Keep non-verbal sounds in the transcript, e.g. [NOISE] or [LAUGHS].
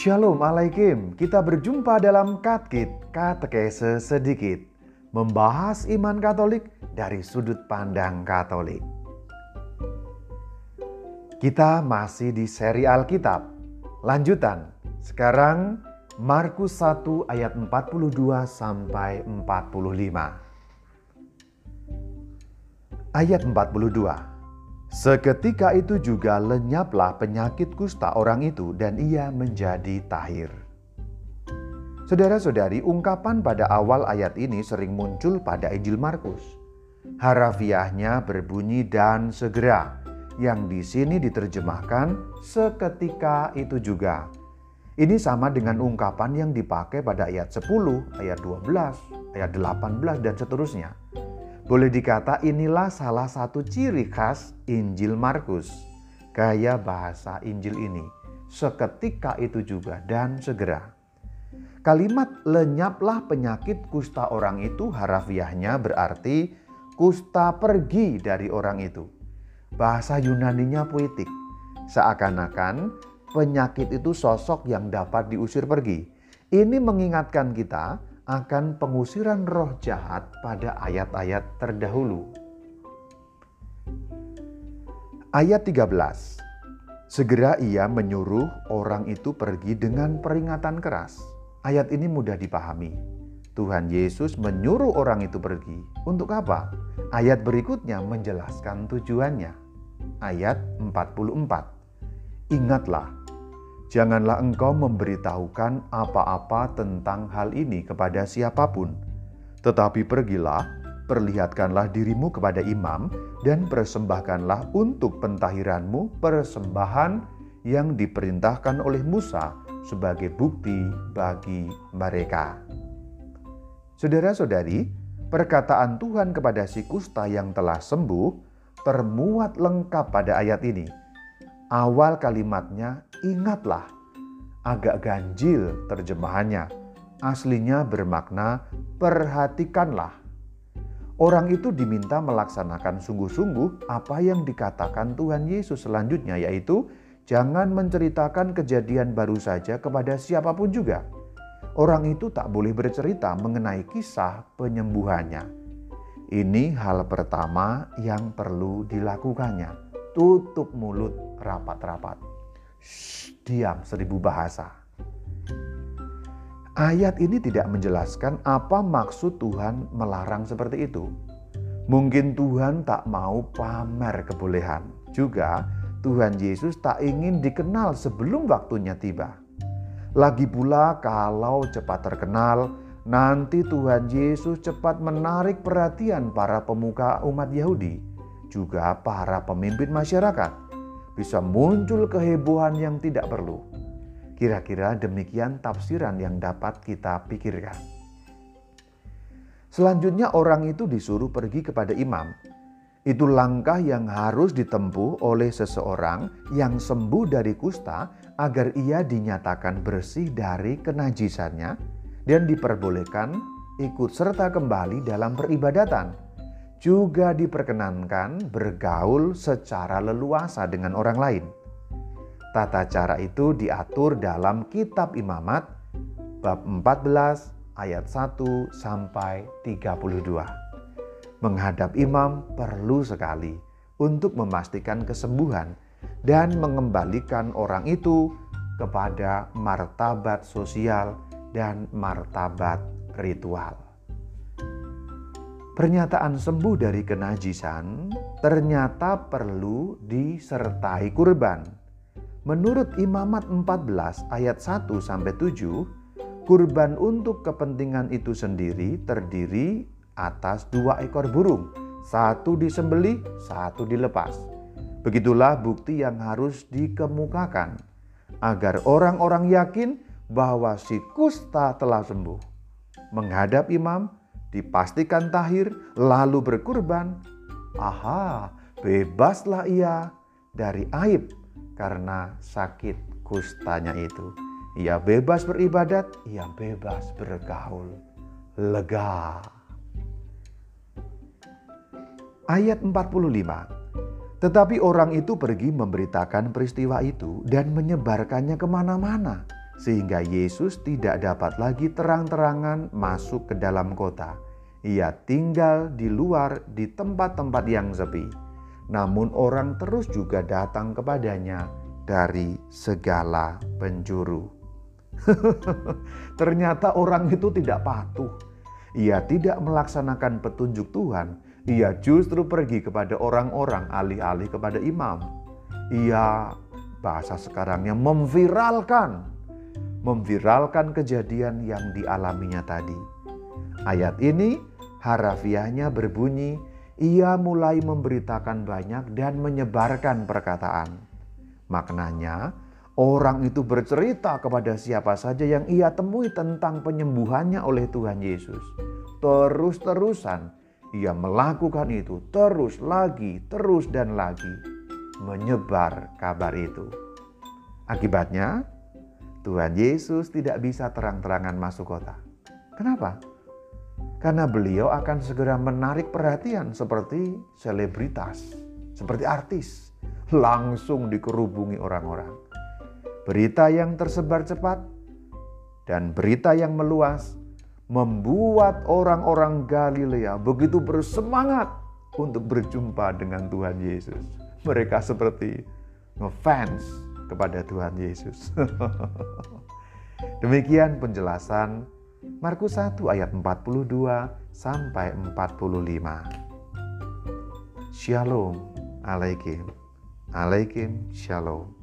Shalom Alaikum, kita berjumpa dalam Katkit Katekese Sedikit. Membahas iman Katolik dari sudut pandang Katolik. Kita masih di seri Alkitab. Lanjutan, sekarang Markus 1 ayat 42 sampai 45 Ayat 42 Seketika itu juga lenyaplah penyakit kusta orang itu dan ia menjadi tahir. Saudara-saudari, ungkapan pada awal ayat ini sering muncul pada Injil Markus. Harafiahnya berbunyi dan segera, yang di sini diterjemahkan seketika itu juga. Ini sama dengan ungkapan yang dipakai pada ayat 10, ayat 12, ayat 18, dan seterusnya. Boleh dikata inilah salah satu ciri khas Injil Markus. Gaya bahasa Injil ini seketika itu juga dan segera. Kalimat lenyaplah penyakit kusta orang itu harafiahnya berarti kusta pergi dari orang itu. Bahasa Yunaninya puitik. Seakan-akan penyakit itu sosok yang dapat diusir pergi. Ini mengingatkan kita akan pengusiran roh jahat pada ayat-ayat terdahulu. Ayat 13. Segera ia menyuruh orang itu pergi dengan peringatan keras. Ayat ini mudah dipahami. Tuhan Yesus menyuruh orang itu pergi. Untuk apa? Ayat berikutnya menjelaskan tujuannya. Ayat 44. Ingatlah, Janganlah engkau memberitahukan apa-apa tentang hal ini kepada siapa pun, tetapi pergilah, perlihatkanlah dirimu kepada imam, dan persembahkanlah untuk pentahiranmu persembahan yang diperintahkan oleh Musa sebagai bukti bagi mereka. Saudara-saudari, perkataan Tuhan kepada si kusta yang telah sembuh termuat lengkap pada ayat ini. Awal kalimatnya ingatlah. Agak ganjil terjemahannya. Aslinya bermakna perhatikanlah. Orang itu diminta melaksanakan sungguh-sungguh apa yang dikatakan Tuhan Yesus selanjutnya yaitu jangan menceritakan kejadian baru saja kepada siapa pun juga. Orang itu tak boleh bercerita mengenai kisah penyembuhannya. Ini hal pertama yang perlu dilakukannya. Tutup mulut rapat-rapat. Diam seribu bahasa. Ayat ini tidak menjelaskan apa maksud Tuhan melarang seperti itu. Mungkin Tuhan tak mau pamer kebolehan. Juga Tuhan Yesus tak ingin dikenal sebelum waktunya tiba. Lagi pula kalau cepat terkenal, nanti Tuhan Yesus cepat menarik perhatian para pemuka umat Yahudi, juga para pemimpin masyarakat bisa muncul kehebohan yang tidak perlu. Kira-kira demikian tafsiran yang dapat kita pikirkan. Selanjutnya orang itu disuruh pergi kepada imam. Itu langkah yang harus ditempuh oleh seseorang yang sembuh dari kusta agar ia dinyatakan bersih dari kenajisannya dan diperbolehkan ikut serta kembali dalam peribadatan juga diperkenankan bergaul secara leluasa dengan orang lain. Tata cara itu diatur dalam kitab Imamat bab 14 ayat 1 sampai 32. Menghadap imam perlu sekali untuk memastikan kesembuhan dan mengembalikan orang itu kepada martabat sosial dan martabat ritual. Pernyataan sembuh dari kenajisan ternyata perlu disertai kurban. Menurut Imamat 14 ayat 1 sampai 7, kurban untuk kepentingan itu sendiri terdiri atas dua ekor burung, satu disembelih, satu dilepas. Begitulah bukti yang harus dikemukakan agar orang-orang yakin bahwa si kusta telah sembuh. Menghadap imam, dipastikan tahir, lalu berkurban. Aha, bebaslah ia dari aib karena sakit kustanya itu. Ia bebas beribadat, ia bebas bergaul. Lega. Ayat 45. Tetapi orang itu pergi memberitakan peristiwa itu dan menyebarkannya ke mana-mana sehingga Yesus tidak dapat lagi terang-terangan masuk ke dalam kota. Ia tinggal di luar di tempat-tempat yang sepi. Namun orang terus juga datang kepadanya dari segala penjuru. [LAUGHS] Ternyata orang itu tidak patuh. Ia tidak melaksanakan petunjuk Tuhan. Ia justru pergi kepada orang-orang alih-alih kepada imam. Ia bahasa sekarangnya memviralkan memviralkan kejadian yang dialaminya tadi. Ayat ini harafiahnya berbunyi, ia mulai memberitakan banyak dan menyebarkan perkataan. Maknanya, orang itu bercerita kepada siapa saja yang ia temui tentang penyembuhannya oleh Tuhan Yesus. Terus-terusan ia melakukan itu terus lagi, terus dan lagi menyebar kabar itu. Akibatnya, Tuhan Yesus tidak bisa terang-terangan masuk kota. Kenapa? Karena beliau akan segera menarik perhatian seperti selebritas, seperti artis, langsung dikerubungi orang-orang. Berita yang tersebar cepat dan berita yang meluas membuat orang-orang Galilea begitu bersemangat untuk berjumpa dengan Tuhan Yesus. Mereka seperti ngefans kepada Tuhan Yesus. [LAUGHS] Demikian penjelasan Markus 1 ayat 42 sampai 45. Shalom alaikum. Alaikum shalom.